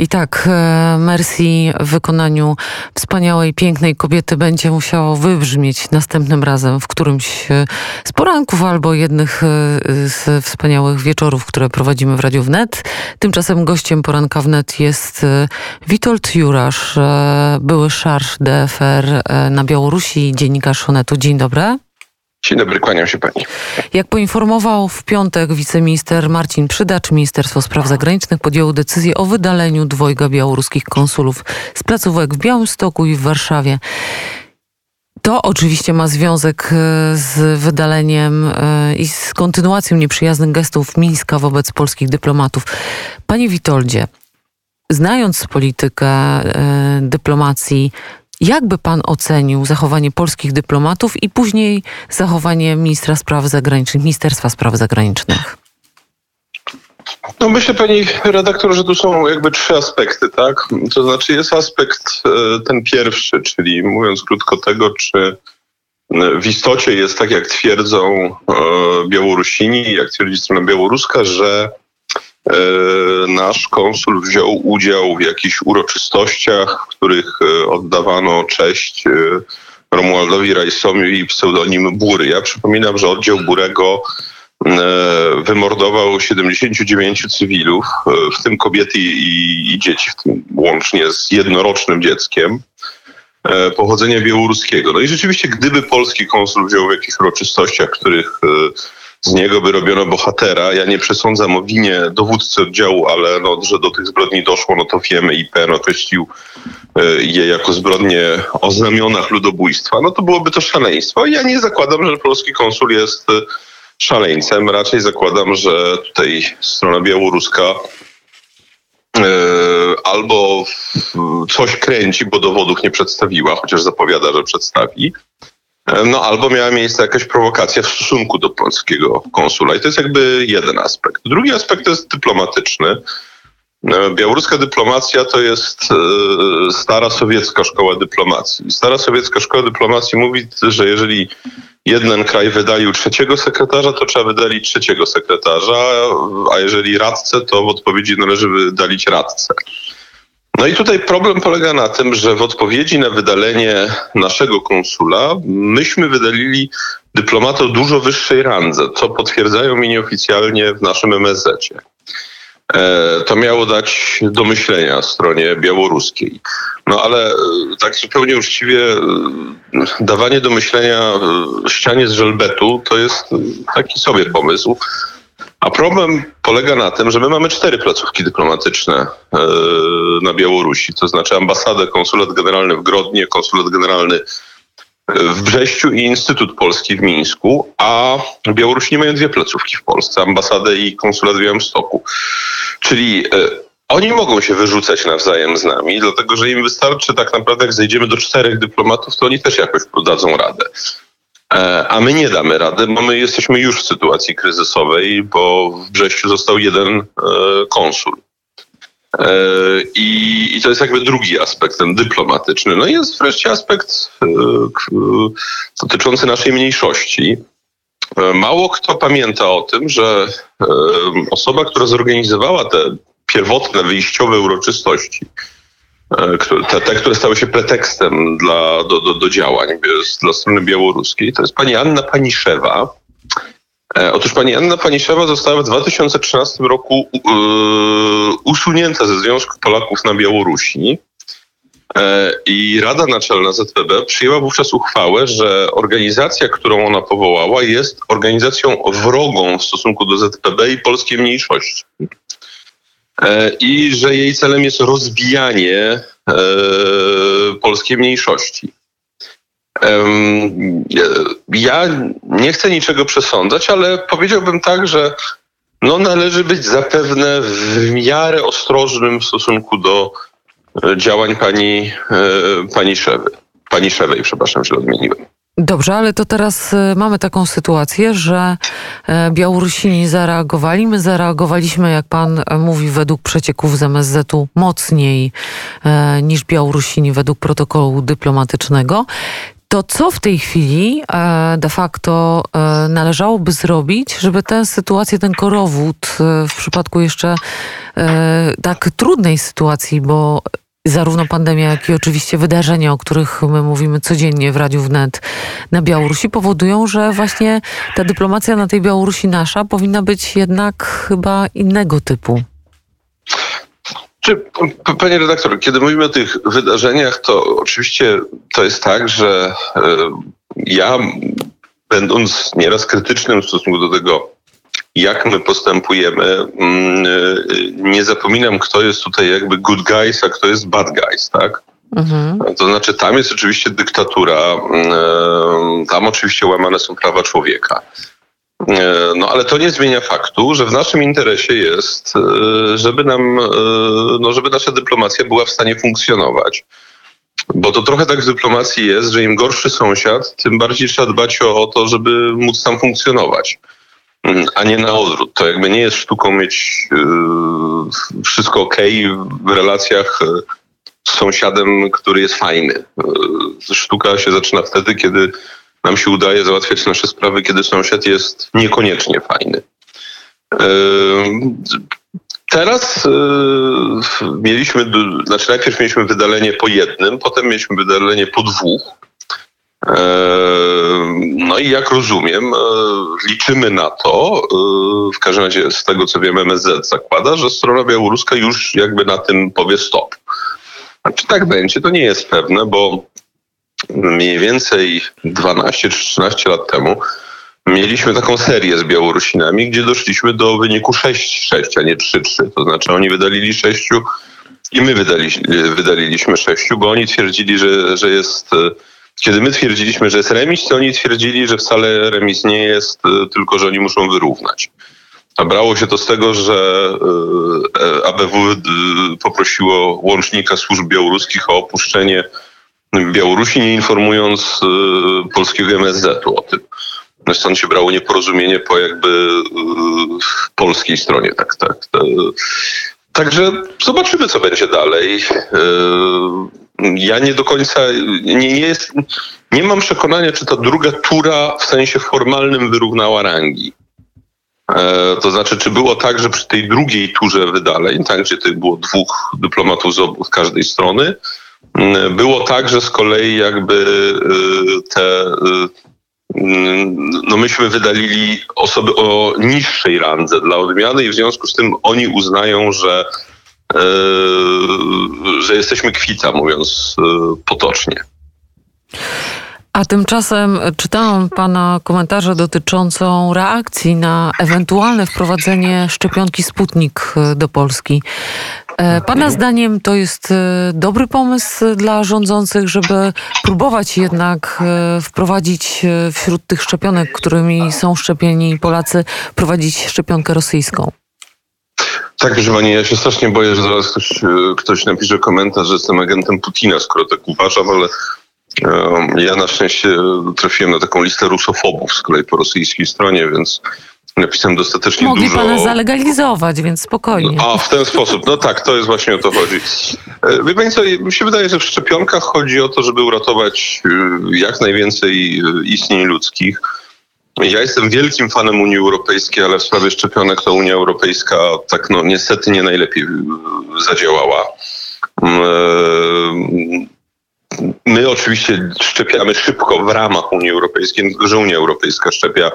I tak, e, Mercy w wykonaniu wspaniałej, pięknej kobiety będzie musiało wybrzmieć następnym razem w którymś e, z poranków albo jednych e, z wspaniałych wieczorów, które prowadzimy w Radiu Wnet. Tymczasem gościem poranka Wnet jest Witold Jurasz, były szarż DFR na Białorusi, dziennikarz Onetu. Dzień dobry. Dzień dobry, kłaniam się pani. Jak poinformował w piątek wiceminister Marcin Przydacz, Ministerstwo Spraw Zagranicznych podjęło decyzję o wydaleniu dwojga białoruskich konsulów z placówek w Białymstoku i w Warszawie. To oczywiście ma związek e, z wydaleniem e, i z kontynuacją nieprzyjaznych gestów Mińska wobec polskich dyplomatów. Panie Witoldzie, znając politykę e, dyplomacji Jakby pan ocenił zachowanie polskich dyplomatów i później zachowanie ministra spraw zagranicznych, Ministerstwa Spraw Zagranicznych? No myślę pani redaktor, że tu są jakby trzy aspekty, tak? To znaczy jest aspekt e, ten pierwszy, czyli mówiąc krótko tego, czy w istocie jest tak, jak twierdzą e, Białorusini, jak twierdzi strona białoruska, że E, nasz konsul wziął udział w jakichś uroczystościach, w których e, oddawano cześć e, Romualdowi Rajsowi pseudonim Bury. Ja przypominam, że oddział Burego wymordował 79 cywilów, w tym kobiety i, i dzieci, w tym łącznie z jednorocznym dzieckiem pochodzenia białoruskiego. No i rzeczywiście, gdyby polski konsul wziął w jakichś uroczystościach, których z niego by robiono bohatera. Ja nie przesądzam o winie dowódcy oddziału, ale no, że do tych zbrodni doszło, no to wiemy. IPN określił e, je jako zbrodnie o znamionach ludobójstwa. No to byłoby to szaleństwo. Ja nie zakładam, że polski konsul jest e, szaleńcem. Raczej zakładam, że tutaj strona białoruska e, albo coś kręci, bo dowodów nie przedstawiła, chociaż zapowiada, że przedstawi, no albo miała miejsce jakaś prowokacja w stosunku do polskiego konsula. I to jest jakby jeden aspekt. Drugi aspekt jest dyplomatyczny. E, białoruska dyplomacja to jest e, stara sowiecka szkoła dyplomacji. Stara sowiecka szkoła dyplomacji mówi, że jeżeli jeden kraj wydalił trzeciego sekretarza, to trzeba wydalić trzeciego sekretarza, a jeżeli radcę, to w odpowiedzi należy wydalić radcę. No i tutaj problem polega na tym, że w odpowiedzi na wydalenie naszego konsula myśmy wydalili dyplomata o dużo wyższej randze, co potwierdzają mi nieoficjalnie w naszym MSZ-cie. E, to miało dać do myślenia stronie białoruskiej. No ale e, tak zupełnie uczciwie e, dawanie do myślenia ścianie z żelbetu to jest taki sobie pomysł. A problem polega na tym, że my mamy cztery placówki dyplomatyczne e, na Białorusi, to znaczy ambasadę, konsulat generalny w Grodnie, konsulat generalny w Brześciu i Instytut Polski w Mińsku, a Białorusini mają dwie placówki w Polsce, ambasadę i konsulat w Białymstoku. Czyli e, oni mogą się wyrzucać nawzajem z nami, dlatego że im wystarczy tak naprawdę, jak zejdziemy do czterech dyplomatów, to oni też jakoś dadzą radę. E, a my nie damy rady, bo my jesteśmy już w sytuacji kryzysowej, bo w Brześciu został jeden e, konsul. E, I, I, to jest jakby drugi aspekt, ten dyplomatyczny. No i jest wreszcie aspekt dotyczący naszej mniejszości. Mało kto pamięta o tym, że osoba, która zorganizowała te pierwotne, wyjściowe uroczystości, te, te, które stały się pretekstem dla, do, do, do działań dla strony białoruskiej, to jest pani Anna Paniszewa. E, otóż pani Anna Paniszewa została w 2013 roku e, usunięta ze Związku Polaków na Białorusi. I Rada Naczelna ZPB przyjęła wówczas uchwałę, że organizacja, którą ona powołała, jest organizacją wrogą w stosunku do ZPB i polskiej mniejszości. E, i że jej celem jest rozbijanie e, polskiej mniejszości. Ja nie chcę niczego przesądzać, ale powiedziałbym tak, że no należy być zapewne w miarę ostrożnym w stosunku do e, działań pani, pani Szewy. Pani Szewej, przepraszam, że odmieniłem. Dobrze, ale to teraz e, mamy taką sytuację, że e, Białorusini zareagowali. My zareagowaliśmy, jak pan e, mówi, według przecieków z MSZ-u mocniej niż Białorusini według protokołu dyplomatycznego. To co w tej chwili e, de facto e, należałoby zrobić, żeby tę sytuację, ten korowód e, w przypadku jeszcze tak trudnej sytuacji, bo zarówno pandemia, jak i oczywiście wydarzenia, o których my mówimy codziennie w Radiu Wnet na Białorusi, powodują, że właśnie ta dyplomacja na tej Białorusi nasza powinna być jednak chyba innego typu. Czy, panie redaktor, kiedy mówimy o tych wydarzeniach, to oczywiście to jest tak, że e, ja, będąc nieraz krytycznym w stosunku do tego, jak my postępujemy, mm, e, nie zapominam, kto jest tutaj jakby good guys, a kto jest bad guys, tak? Mhm. To znaczy, tam jest oczywiście dyktatura, mm, tam oczywiście łamane są prawa człowieka. E, no ale to nie zmienia faktu, że w naszym interesie jest, e, żeby nam, no, żeby nasza dyplomacja była w stanie funkcjonować. Bo to trochę tak w dyplomacji jest, że im gorszy sąsiad, tym bardziej trzeba dbać o to, żeby móc tam funkcjonować. Mm, a nie na odwrót. To jakby nie jest sztuką mieć wszystko ok w relacjach z sąsiadem, który jest fajny. Sztuka się zaczyna wtedy, kiedy nam się udaje załatwiać nasze sprawy, kiedy sąsiad jest niekoniecznie fajny. Teraz mieliśmy, znaczy najpierw mieliśmy wydalenie po jednym, potem mieliśmy wydalenie po dwóch. No i jak rozumiem, liczymy na to, w każdym razie z tego co wiem MSZ zakłada, że strona białoruska już jakby na tym powie stop. A czy tak będzie, to nie jest pewne, bo mniej więcej 12 czy 13 lat temu mieliśmy taką serię z Białorusinami, gdzie doszliśmy do wyniku 6-6, a nie 3-3. To znaczy oni wydalili 6 i my wydali, wydaliliśmy 6, bo oni twierdzili, że, że jest... Kiedy my twierdziliśmy, że jest remis, to oni twierdzili, że wcale remis nie jest, tylko że oni muszą wyrównać. A brało się to z tego, że e, ABW poprosiło łącznika służb białoruskich o opuszczenie Białorusi, nie informując polskiego MSZ-u o tym. No stąd się brało nieporozumienie po jakby polskiej stronie. Tak, tak. Także zobaczymy, co będzie dalej. Y, ja nie do końca nie, nie, jest, nie mam przekonania, czy ta druga tura w sensie formalnym wyrównała rangi. E, to znaczy, czy było tak, że przy tej drugiej turze wydaleń, tak, gdzie to było dwóch dyplomatów z, obu, z każdej strony, było tak, że z kolei jakby te no myśmy wydalili osoby o niższej randze dla odmiany i w związku z tym oni uznają, że, y, że jesteśmy kwita, mówiąc potocznie. A tymczasem czytałam Pana komentarze dotyczącą reakcji na ewentualne wprowadzenie szczepionki Sputnik do Polski. E, pana zdaniem to jest e, dobry pomysł dla rządzących, żeby próbować jednak e, wprowadzić wśród tych szczepionek, którymi są szczepieni Polacy, wprowadzić szczepionkę rosyjską? Tak, proszę Pani, ja się strasznie boję, że zaraz ktoś, ktoś napisze komentarz, że jestem agentem Putina, skoro tak uważam, ale ja na szczęście trafiłem na taką listę rusofobów z kolei po rosyjskiej stronie, więc napisałem dostatecznie Mogli dużo. Mogli pana zalegalizować, więc spokojnie. A, w ten sposób. No tak, to jest właśnie o to chodzi. E, wie pani co, mi się wydaje, że w szczepionkach chodzi o to, żeby uratować e, jak najwięcej e, istnień ludzkich. Ja jestem wielkim fanem Unii Europejskiej, ale w sprawie szczepionek to Unia Europejska tak no niestety nie najlepiej zadziałała. Mm, my oczywiście szczepiamy szybko w ramach Unii Europejskiej, że Unia Europejska szczepia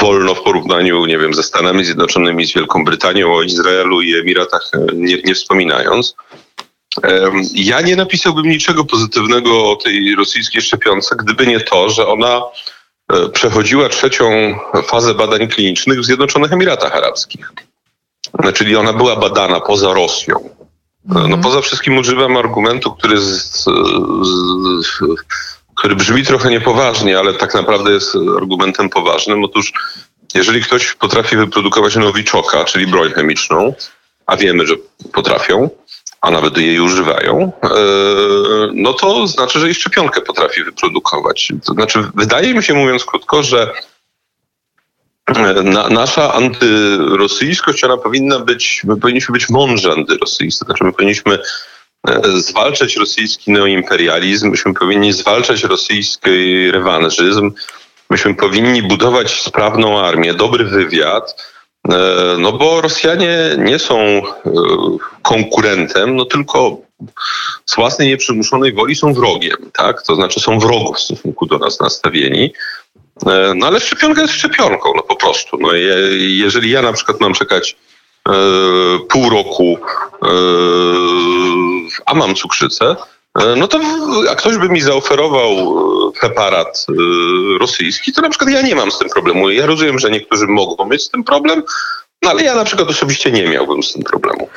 wolno w porównaniu, nie wiem, ze Stanami Zjednoczonymi, z Wielką Brytanią, o Izraelu i Emiratach e, nie, nie wspominając. Ja nie napisałbym niczego pozytywnego o tej rosyjskiej szczepionce, gdyby nie to, że ona e, przechodziła trzecią fazę badań klinicznych w Zjednoczonych Emiratach Arabskich. Czyli ona była badana poza Rosją. No mhm. poza wszystkim używam argumentu, który z, z, z, który brzmi trochę niepoważnie, ale tak naprawdę jest argumentem poważnym. Otóż jeżeli ktoś potrafi wyprodukować nowiczoka, czyli broń chemiczną, a wiemy, że potrafią, a nawet jej używają, e, no to znaczy, że i szczepionkę potrafi wyprodukować. To znaczy, wydaje mi się, mówiąc krótko, że e, na, nasza antyrosyjskość, ona powinna być, my powinniśmy być mądrzy antyrosyjscy, znaczy my powinniśmy zwalczać rosyjski neoimperializm, myśmy powinni zwalczać rosyjski rewanżyzm, myśmy powinni budować sprawną armię, dobry wywiad, no bo Rosjanie nie są konkurentem, no tylko z własnej nieprzymuszonej woli są wrogiem, tak? To znaczy są wrogów w stosunku do nas nastawieni. No ale szczepionka jest szczepionką, no po prostu. No, je, jeżeli ja na przykład mam czekać e, pół roku, e, a mam cukrzycę, e, no to a ktoś by mi zaoferował preparat rosyjski, to na przykład ja nie mam z tym problemu. Ja rozumiem, że niektórzy mogą mieć z tym problem, no ale ja na przykład osobiście nie miałbym z tym problemu.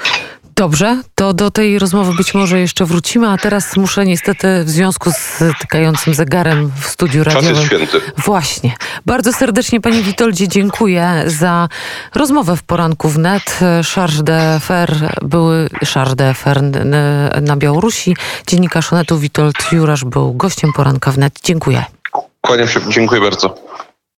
Dobrze, to do tej rozmowy być może jeszcze wrócimy, a teraz muszę niestety w związku z tykającym zegarem w studiu radiowym... Czas jest święty. Właśnie. Bardzo serdecznie Panie Witoldzie dziękuję za rozmowę w poranku wnet. Charge d'Affaires były Charge d'Affaires na Białorusi. Dziennikarz Onetu Witold Jurasz był gościem poranka wnet. Dziękuję. Kłaniam się, dziękuję bardzo.